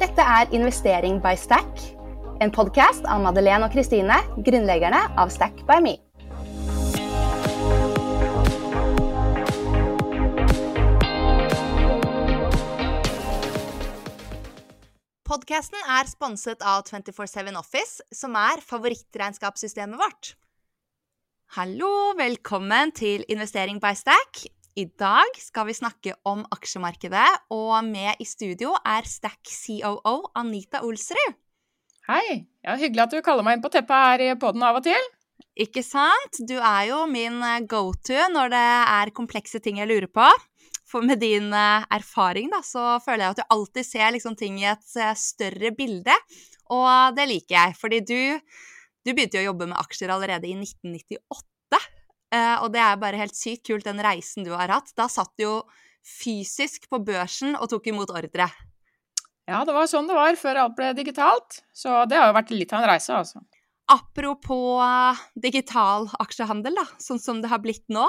Dette er Investering by Stack, en podkast av Madeleine og Kristine, grunnleggerne av Stack by Me. Podkasten er sponset av 247 Office, som er favorittregnskapssystemet vårt. Hallo, velkommen til Investering by Stack. I dag skal vi snakke om aksjemarkedet, og med i studio er Stack COO Anita Olsrud. Hei. Ja, hyggelig at du kaller meg inn på teppet her i poden av og til. Ikke sant? Du er jo min eh, go-to når det er komplekse ting jeg lurer på. For med din eh, erfaring da, så føler jeg at du alltid ser liksom ting i et eh, større bilde. Og det liker jeg, fordi du, du begynte jo å jobbe med aksjer allerede i 1998. og det er bare helt sykt kult, den reisen du har hatt. Da satt du jo fysisk på børsen og tok imot ordre. Ja, det var sånn det var før alt ble digitalt. Så det har jo vært litt av en reise, altså. Apropos eh, digital aksjehandel, da, sånn som det har blitt nå.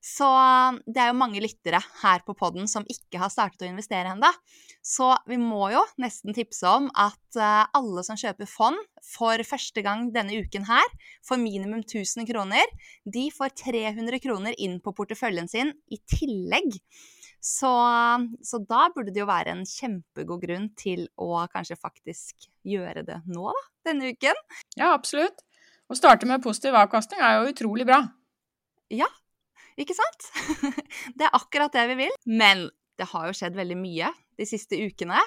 Så eh, det er jo mange lyttere her på poden som ikke har startet å investere ennå. Så vi må jo nesten tipse om at eh, alle som kjøper fond for første gang denne uken her, for minimum 1000 kroner, de får 300 kroner inn på porteføljen sin i tillegg. Så, så, da burde det jo være en kjempegod grunn til å kanskje faktisk gjøre det nå, da, denne uken. Ja, absolutt. Å starte med positiv avkastning er jo utrolig bra. Ja, ikke sant? Det er akkurat det vi vil. Men det har jo skjedd veldig mye de siste ukene.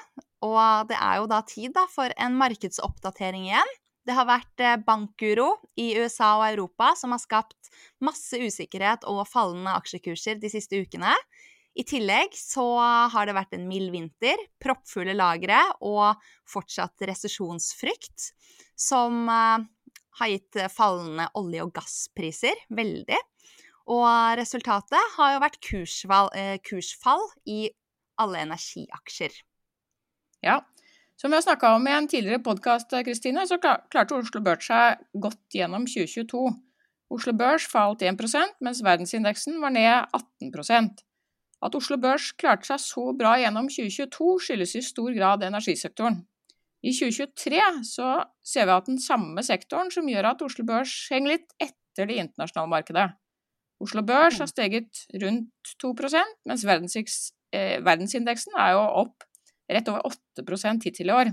Og det er jo da tid da, for en markedsoppdatering igjen. Det har vært eh, bankuro i USA og Europa som har skapt masse usikkerhet og fallende aksjekurser de siste ukene. I tillegg så har det vært en mild vinter, proppfulle lagre og fortsatt resesjonsfrykt, som uh, har gitt fallende olje- og gasspriser veldig. Og resultatet har jo vært kursfall, uh, kursfall i alle energiaksjer. Ja. Som vi har snakka om i en tidligere podkast, Kristine, så klarte Oslo Børs seg godt gjennom 2022. Oslo Børs falt 1% mens verdensindeksen var ned 18 at Oslo Børs klarte seg så bra gjennom 2022, skyldes i stor grad energisektoren. I 2023 så ser vi at den samme sektoren som gjør at Oslo Børs henger litt etter det internasjonale markedet. Oslo Børs har steget rundt 2% mens eh, verdensindeksen er jo opp rett over 8% hittil i år.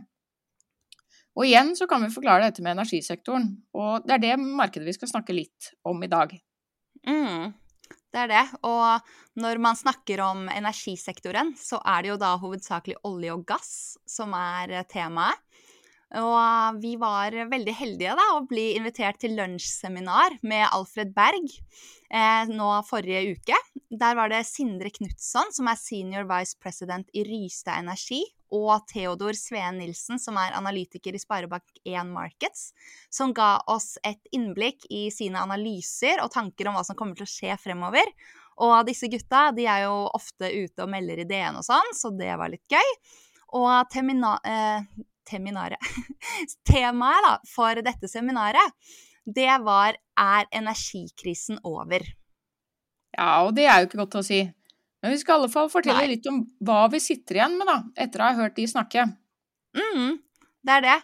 Og igjen så kan vi forklare dette med energisektoren, og det er det markedet vi skal snakke litt om i dag. Mm. Det er det. Og når man snakker om energisektoren, så er det jo da hovedsakelig olje og gass som er temaet. Og vi var veldig heldige da å bli invitert til lunsjseminar med Alfred Berg eh, nå forrige uke. Der var det Sindre Knutson, som er senior vice president i Rystad Energi, og Theodor Sveen Nilsen, som er analytiker i Sparebank1 Markets, som ga oss et innblikk i sine analyser og tanker om hva som kommer til å skje fremover. Og disse gutta de er jo ofte ute og melder i DN og sånn, så det var litt gøy. Og temina, eh, Temaet da, for dette seminaret, det var 'Er energikrisen over?' Ja, og det er jo ikke godt å si. Men vi skal i alle fall fortelle Nei. litt om hva vi sitter igjen med, da, etter å ha hørt de snakke. mm, det er det.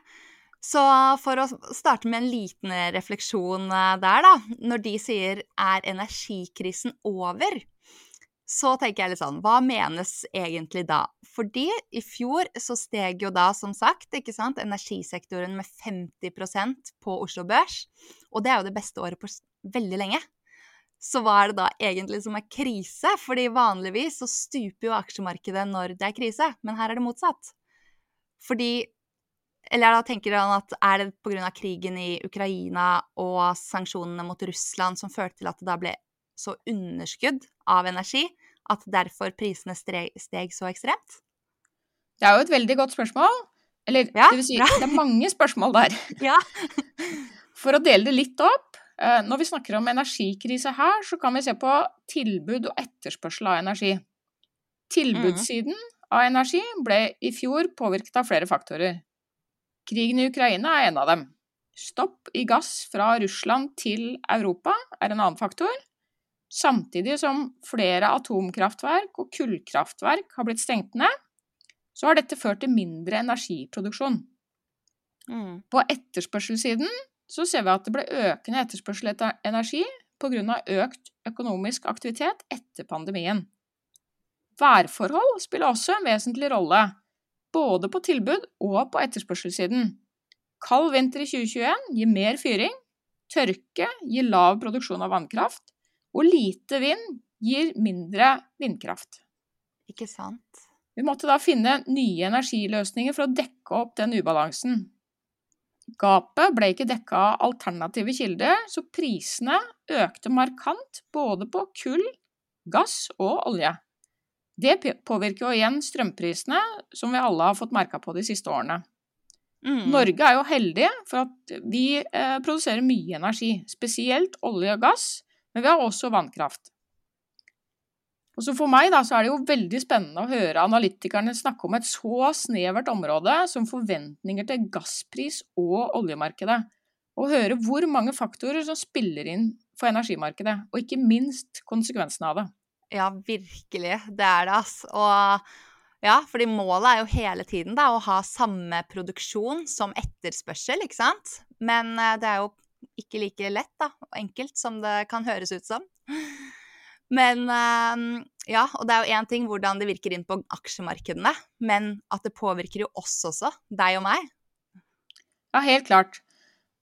Så for å starte med en liten refleksjon eh, der, da. Når de sier 'er energikrisen over', så tenker jeg litt sånn Hva menes egentlig da? Fordi i fjor så steg jo da, som sagt, ikke sant, energisektoren med 50% på Oslo Børs. Og det er jo det beste året på veldig lenge. Så hva er det da egentlig som er krise? Fordi vanligvis så stuper jo aksjemarkedet når det er krise, men her er det motsatt. Fordi Eller da tenker han at er det pga. krigen i Ukraina og sanksjonene mot Russland som førte til at det da ble så underskudd av energi at derfor prisene steg så ekstremt? Det er jo et veldig godt spørsmål. Eller ja, det vil si, bra. det er mange spørsmål der. Ja. For å dele det litt opp, eh, når vi snakker om energikrise her, så kan vi se på tilbud og etterspørsel av energi. Tilbudssiden av energi ble i fjor påvirket av flere faktorer. Krigen i Ukraina er en av dem. Stopp i gass fra Russland til Europa er en annen faktor samtidig som flere atomkraftverk og kullkraftverk har blitt stengt ned. så har dette ført til mindre energiproduksjon. Mm. På etterspørselssiden så ser vi at det ble økende etterspørsel etter energi pga. økt økonomisk aktivitet etter pandemien. Værforhold spiller også en vesentlig rolle, både på tilbud og på etterspørselssiden. Kald vinter i 2021 gir mer fyring, tørke gir lav produksjon av vannkraft, og lite vind gir mindre vindkraft. Ikke sant? Vi måtte da finne nye energiløsninger for å dekke opp den ubalansen. Gapet ble ikke dekka av alternative kilder, så prisene økte markant både på kull, gass og olje. Det påvirker jo igjen strømprisene, som vi alle har fått merka på de siste årene. Mm. Norge er jo heldig for at vi eh, produserer mye energi, spesielt olje og gass, men vi har også vannkraft. Og så For meg da, så er det jo veldig spennende å høre analytikerne snakke om et så snevert område som forventninger til gasspris og oljemarkedet, og høre hvor mange faktorer som spiller inn for energimarkedet, og ikke minst konsekvensene av det. Ja, virkelig. Det er det, ass. Og ja, fordi målet er jo hele tiden da, å ha samme produksjon som etterspørsel, ikke sant? Men eh, det er jo ikke like lett da, og enkelt som det kan høres ut som. Men eh, ja, og det er jo én ting hvordan det virker inn på aksjemarkedene, men at det påvirker jo oss også, deg og meg. Ja, helt klart.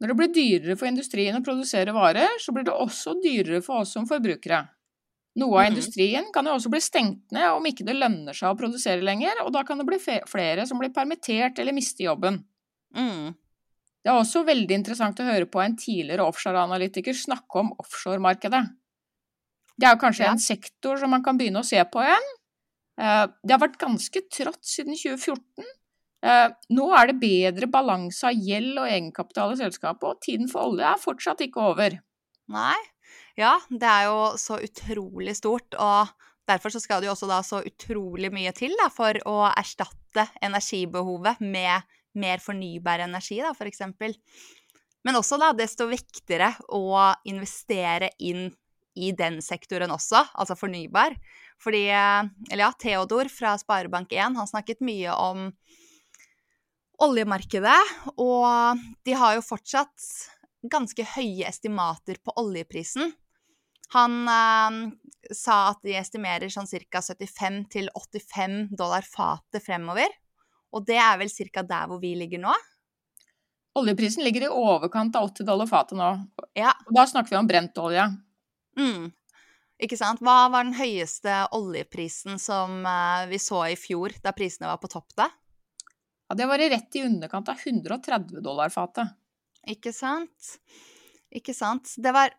Når det blir dyrere for industrien å produsere varer, så blir det også dyrere for oss som forbrukere. Noe av Mhm. industrien kan jo også bli stengt ned om ikke det lønner seg å produsere lenger, og da kan det bli flere som blir permittert eller mister jobben. Mm. Det er også veldig interessant å høre på en tidligere offshoreanalytiker snakke om offshoremarkedet. Det er kanskje Ja. en sektor som man kan begynne å se på igjen. Eh, Det har vært ganske trått siden 2014. Eh, Nå er det bedre balanse av gjeld og egenkapital i selskapet, og tiden for olje er fortsatt ikke over. Nei. Ja, det er jo så utrolig stort, og derfor så skal det jo også da så utrolig mye til da, for å erstatte energibehovet med mer fornybar energi, da, eksempel. Men også da desto viktigere å investere inn i den sektoren også, altså fornybar. Fordi, eller ja, Theodor fra Sparebank1, han snakket mye om oljemarkedet, og de har jo fortsatt ganske høye estimater på oljeprisen. Han eh, sa at de estimerer sånn ca. 75 til 85 dollar fatet fremover. Og det er vel ca. der hvor vi ligger nå. Oljeprisen ligger i overkant av 80 dollar fatet nå, Ja. og da snakker vi om brentolje. Mm. Ikke sant? Hva var den høyeste oljeprisen som eh, vi så i fjor, da prisene var på topp da? Ja, det var i rett i underkant av 130 dollar fatet. Ikke sant? Ikke sant. Det var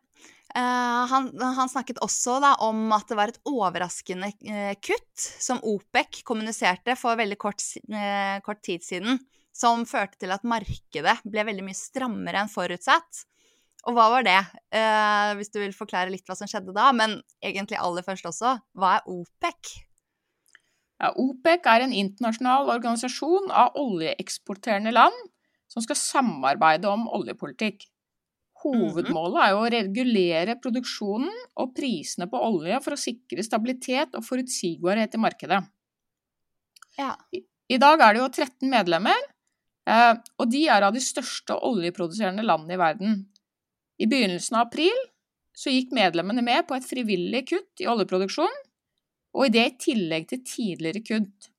han, han snakket også da om at det var et overraskende eh, kutt som OPEC kommuniserte for veldig kort, eh, kort tid siden, som førte til at markedet ble veldig mye strammere enn forutsatt. Og hva var det? Eh, hvis du vil forklare litt hva som skjedde da, men egentlig aller først også, hva er OPEC? Ja, OPEC er en internasjonal organisasjon av oljeeksporterende land som skal samarbeide om oljepolitikk. Hovedmålet er jo å regulere produksjonen og prisene på olje for å sikre stabilitet og forutsigbarhet i markedet. Ja. I dag er det jo 13 medlemmer, eh, og de er av de største oljeproduserende landene i verden. I begynnelsen av april så gikk medlemmene med på et frivillig kutt i oljeproduksjon, og i det i tillegg til tidligere kutt.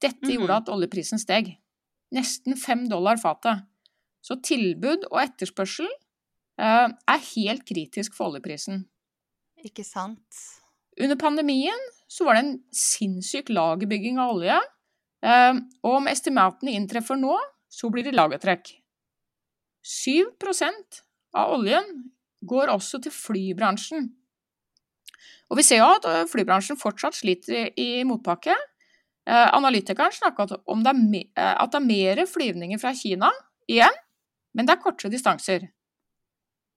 Dette Mhm. gjorde at oljeprisen steg. Nesten fem dollar fatet. Så tilbud og etterspørsel er helt kritisk for oljeprisen. Ikke sant? Under pandemien så var det en sinnssyk lagerbygging av olje, eh, og om estimatene inntreffer nå, så blir det lagertrekk. 7% av oljen går også til flybransjen. Og vi ser jo at flybransjen fortsatt sliter i, motpakke. Eh, analytikeren snakka om eh, at det er mer flyvninger fra Kina igjen, men det er kortere distanser.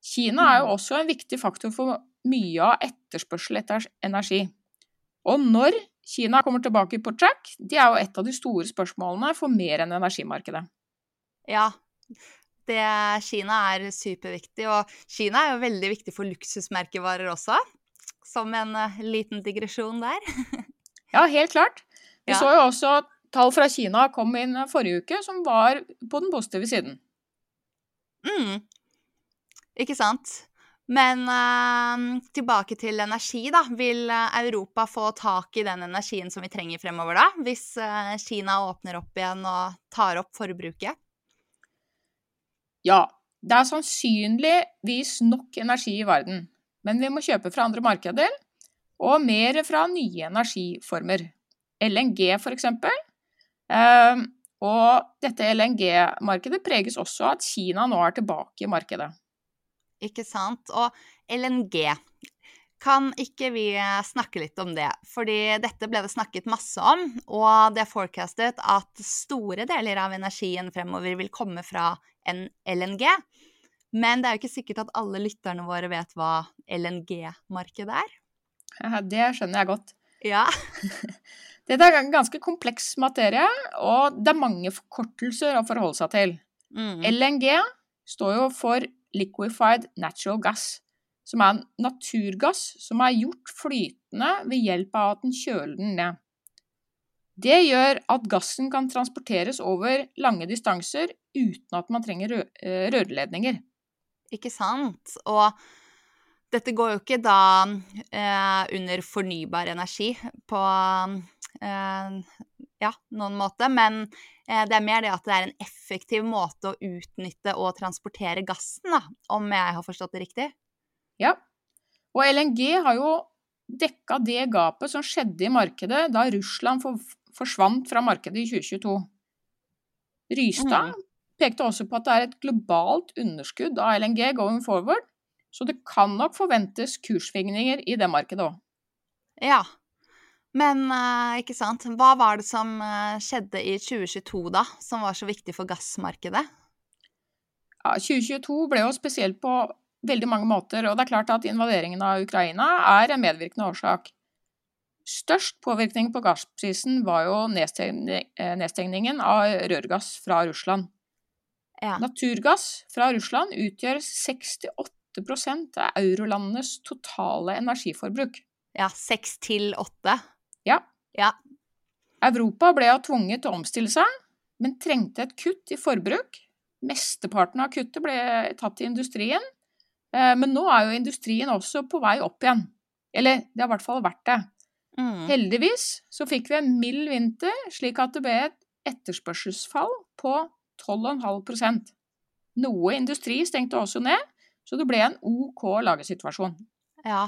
Kina er jo også en viktig faktor for mye av etterspørsel etter energi. Og når Kina kommer tilbake på track, det er jo et av de store spørsmålene for mer enn energimarkedet. Ja. Det, Kina er superviktig, og Kina er jo veldig viktig for luksusmerkevarer også. Som en eh, liten digresjon der. Ja, helt klart. Vi Ja. så jo også tall fra Kina kom inn forrige uke som var på den positive siden. Mm. Ikke sant. Men uh, tilbake til energi, da. Vil eh, Europa få tak i den energien som vi trenger fremover, da? Hvis uh, Kina åpner opp igjen og tar opp forbruket? Ja, det er sannsynligvis nok energi i verden. Men vi må kjøpe fra andre markeder, og mer fra nye energiformer. LNG, for eksempel. Uh, og dette LNG-markedet preges også av at Kina nå er tilbake i markedet. Ikke sant. Og LNG. Kan ikke vi snakke litt om det? Fordi dette ble det snakket masse om, og det er forecastet at store deler av energien fremover vil komme fra en LNG. Men det er jo ikke sikkert at alle lytterne våre vet hva LNG-markedet er. Det skjønner jeg godt. Ja. Dette er ganske kompleks materie, og det er mange forkortelser å forholde seg til. Mm. LNG står jo for liquefied natural gas, som er en naturgass som er gjort flytende ved hjelp av at den kjøler den ned. Det gjør at gassen kan transporteres over lange distanser uten at man trenger rø rørledninger. Ikke sant. Og dette går jo ikke da eh, under fornybar energi på eh, ja, noen måte, men Eh, det er mer det at det er en effektiv måte å utnytte og transportere gassen, da, om jeg har forstått det riktig? Ja. Og LNG har jo dekka det gapet som skjedde i markedet da Russland forsvant fra markedet i 2022. Rystad mm. pekte også på at det er et globalt underskudd av LNG going forward, så det kan nok forventes kurssvingninger i det markedet òg. Ja, men uh, ikke sant. Hva var det som uh, skjedde i 2022, da, som var så viktig for gassmarkedet? Ja, 2022 ble jo spesielt på veldig mange måter, og det er klart at invaderingen av Ukraina er en medvirkende årsak. Størst påvirkning på gassprisen var jo eh, nedstengningen av rørgass fra Russland. Ja. Naturgass fra Russland utgjør 68% av eurolandenes totale energiforbruk. Ja, seks til åtte? Ja. ja. Europa ble jo tvunget til å omstille seg, men trengte et kutt i forbruk. Mesteparten av kuttet ble tatt i industrien, eh, men nå er jo industrien også på vei opp igjen. Eller det har i hvert fall vært det. Mm. Heldigvis så fikk vi en mild vinter, slik at det ble et etterspørselsfall på 12,5% Noe industri stengte også ned, så det ble en OK lagersituasjon. Ja,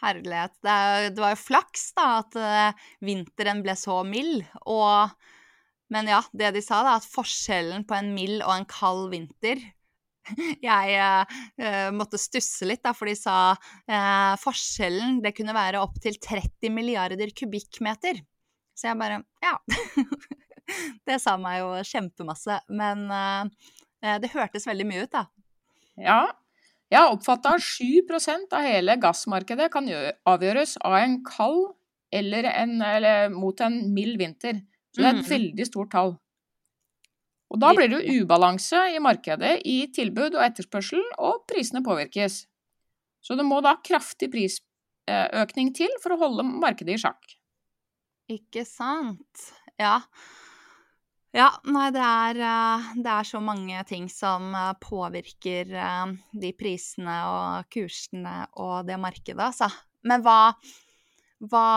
Herlighet. Det, det, var jo flaks da at uh, vinteren ble så mild. Og Men ja, det de sa, da, at forskjellen på en mild og en kald vinter Jeg uh, måtte stusse litt, da, for de sa uh, forskjellen det kunne være opptil 30 milliarder kubikkmeter. Så jeg bare Ja. det sa meg jo kjempemasse. Men det hørtes veldig mye ut, da. Ja, jeg har oppfatta at 7% av hele gassmarkedet kan avgjøres av en kald eller, en, eller, mot en mild vinter. Så det er et mm. veldig stort tall. Og da blir det jo ubalanse i markedet i tilbud og etterspørsel, og prisene påvirkes. Så det må da kraftig prisøkning til for å holde markedet i sjakk. Ikke sant. Ja. Ja, nei, det er, eh, det er, så mange ting som eh, påvirker eh, de prisene og kursene og det markedet, altså. Men hva, hva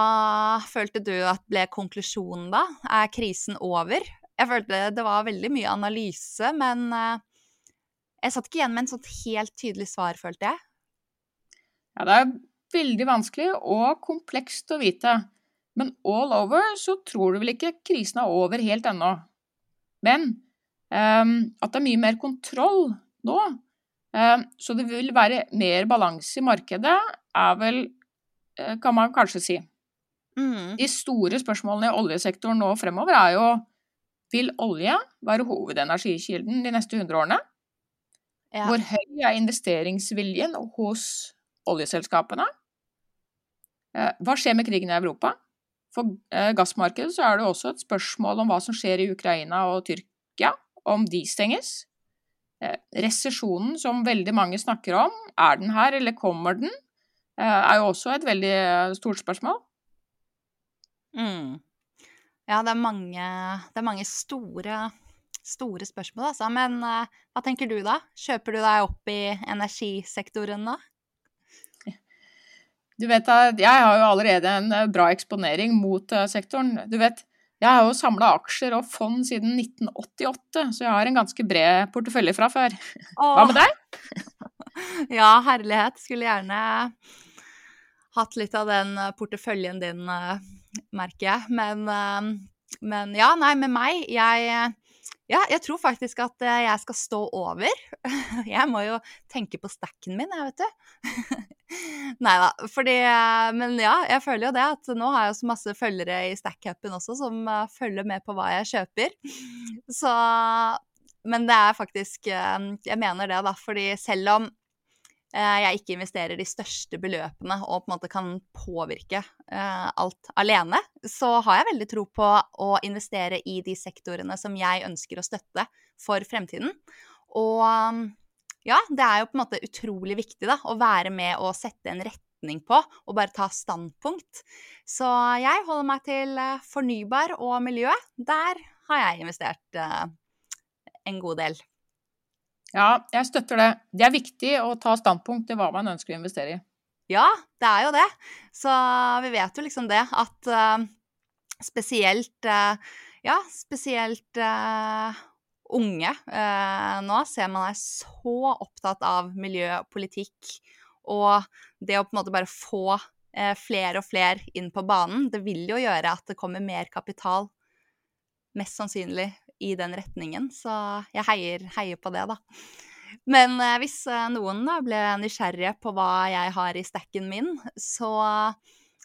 følte du at ble konklusjonen, da? Er krisen over? Jeg følte det var veldig mye analyse, men jeg satt ikke igjen med en sånt helt tydelig svar, følte jeg. Ja, det er veldig vanskelig og komplekst å vite. Men all over så tror du vel ikke krisen er over helt ennå. Men um, at det er mye mer kontroll nå, um, så det vil være mer balanse i markedet, er vel uh, Kan man kanskje si. Mm. De store spørsmålene i oljesektoren nå fremover er jo vil olje være hovedenergikilden de neste 100 årene? Ja. Hvor høy er investeringsviljen hos oljeselskapene? Eh, hva skjer med krigen i Europa? For eh, gassmarkedet så er det også et spørsmål om hva som skjer i Ukraina og Tyrkia, om de stenges. Eh, resesjonen som veldig mange snakker om, er den her eller kommer den? Eh, er jo også et veldig stort spørsmål. Mm. Ja, det er mange, det er mange store, store spørsmål, altså. Men hva tenker du da? Kjøper du deg opp i energisektoren nå? Du vet at jeg har jo allerede en eh, bra eksponering mot uh, sektoren. Du vet, jeg har jo samla aksjer og fond siden 1988, så jeg har en ganske bred portefølje fra før. Åh. Hva med deg? ja, herlighet. Skulle gjerne hatt litt av den porteføljen din, merker jeg. Men, men ja, nei, med meg Jeg ja, jeg tror faktisk at eh, jeg skal stå over. Jeg må jo tenke på stacken min, jeg, vet du. Nei da, fordi eh, Men ja, jeg føler jo det at nå har jeg så masse følgere i stack-cupen også som eh, følger med på hva jeg kjøper. Så Men det er faktisk Jeg mener det, da, fordi selv om Eh, jeg ikke investerer de største beløpene og på en måte kan påvirke eh, alt alene, så har jeg veldig tro på å investere i de sektorene som jeg ønsker å støtte for fremtiden. Og ja, det er jo på en måte utrolig viktig da, å være med og sette en retning på og bare ta standpunkt. Så jeg holder meg til eh, fornybar og miljø. Der har jeg investert en god del. Ja, jeg støtter det. Det er viktig å ta standpunkt til hva man ønsker å investere i. Ja, det er jo det. Så vi vet jo liksom det at uh, spesielt uh, Ja, spesielt unge nå ser man er så opptatt av miljøpolitikk og det å på en måte bare få flere og flere inn på banen. Det vil jo gjøre at det kommer mer kapital, mest sannsynlig i den retningen. Så jeg heier, heier på det, da. Men eh, hvis eh, noen da ble nysgjerrige på hva jeg har i stacken min, så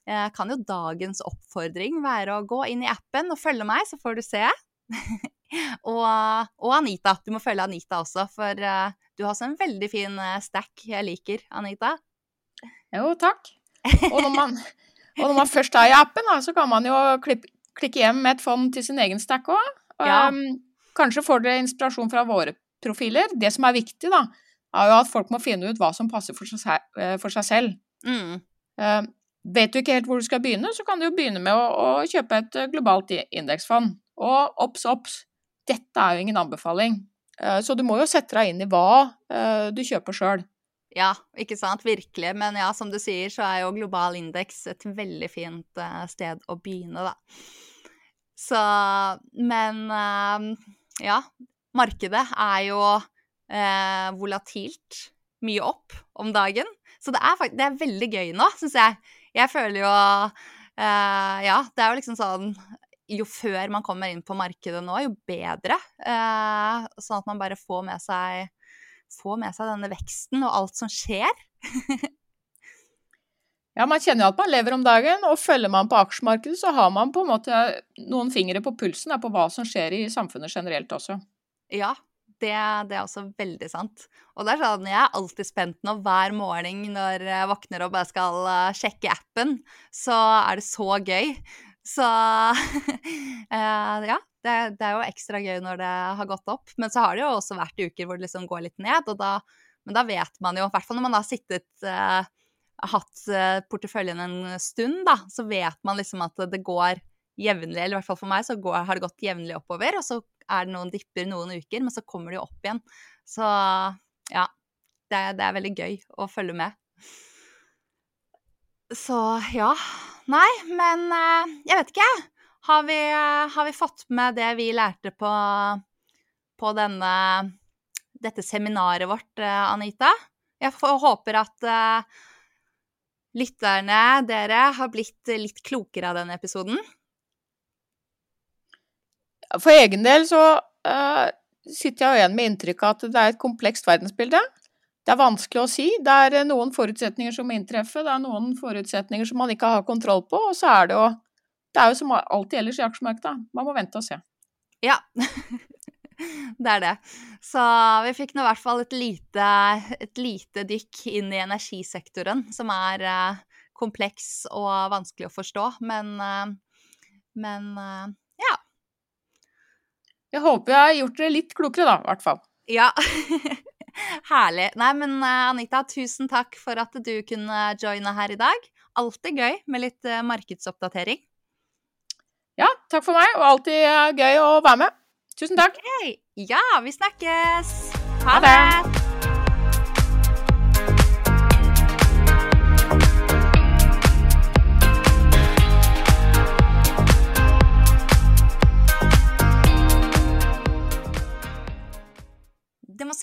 eh, kan jo dagens oppfordring være å gå inn i appen og følge meg, så får du se. Og, og, Anita. Du må følge Anita også, for uh, du har også en veldig fin uh, stack jeg liker, Anita. Jo, takk. Og når man, og når man først er i appen, da, så kan man jo klippe, klikke hjem med et fond til sin egen stack òg. Ja. Um, kanskje får dere inspirasjon fra våre profiler. Det som er viktig, da, er jo at folk må finne ut hva som passer for seg, eh, for seg selv. Mm. Uh, vet du ikke helt hvor du skal begynne, så kan du jo begynne med å, å kjøpe et eh, globalt indeksfond. Og obs, obs, dette er jo ingen anbefaling. Uh, så du må jo sette deg inn i hva uh, du kjøper sjøl. Ja, ikke sant. Virkelig. Men ja, som du sier, så er jo global indeks et veldig fint sted å begynne, da. Så Men ja, markedet er jo eh, volatilt. Mye opp om dagen. Så det er, det er veldig gøy nå, syns jeg. Jeg føler jo uh, Ja, det er jo liksom sånn Jo før man kommer inn på markedet nå, jo bedre. sånn at man bare får med seg får med seg denne veksten og alt som skjer. Ja, man kjenner jo at man lever om dagen, og følger man på aksjemarkedet, så har man på en måte noen fingre på pulsen på hva som skjer i samfunnet generelt også. Ja, det, det, er også veldig sant. Og det er sånn, jeg er alltid spent nå hver morgen når jeg våkner og bare skal eh, sjekke appen, så er det så gøy. Så eh, ja, det, det, er jo ekstra gøy når det har gått opp. Men så har det jo også vært uker hvor det liksom går litt ned, og da, men da vet man jo, i hvert fall når man har sittet eh, hatt eh, porteføljen en stund, da, så vet man liksom at det går jevnlig, eller i hvert fall for meg, så går, har det gått jevnlig oppover. Og så er det noen dipper noen uker, men så kommer det jo opp igjen. Så ja, det, det er veldig gøy å følge med. Så ja. Nei, men eh, jeg vet ikke, har vi, har vi fått med det vi lærte på, på denne, dette seminaret vårt, eh, Anita? Jeg håper at lytterne, dere, har blitt litt klokere av denne episoden? For egen del så uh, sitter jeg igjen med inntrykk av at det er et komplekst verdensbilde. Det er vanskelig å si. Det er noen forutsetninger som må inntreffe, det er noen forutsetninger som man ikke har kontroll på, og så er det jo Det er jo som alltid ellers i aksjemarkedet, man må vente og se. Ja. det er det. Så vi fikk nå i hvert fall et lite, et lite, dykk inn i energisektoren, som er uh, kompleks og vanskelig å forstå. Men, uh, men ja. Jeg håper jeg har gjort dere litt klokere, da, i hvert fall. Ja. Herlig. Nei, men Anita, tusen takk for at du kunne joine her i dag. Alltid gøy med litt markedsoppdatering. Ja, takk for meg, og alltid eh, gøy å være med. Tusen takk. Okay. Ja, vi snakkes! Ha det.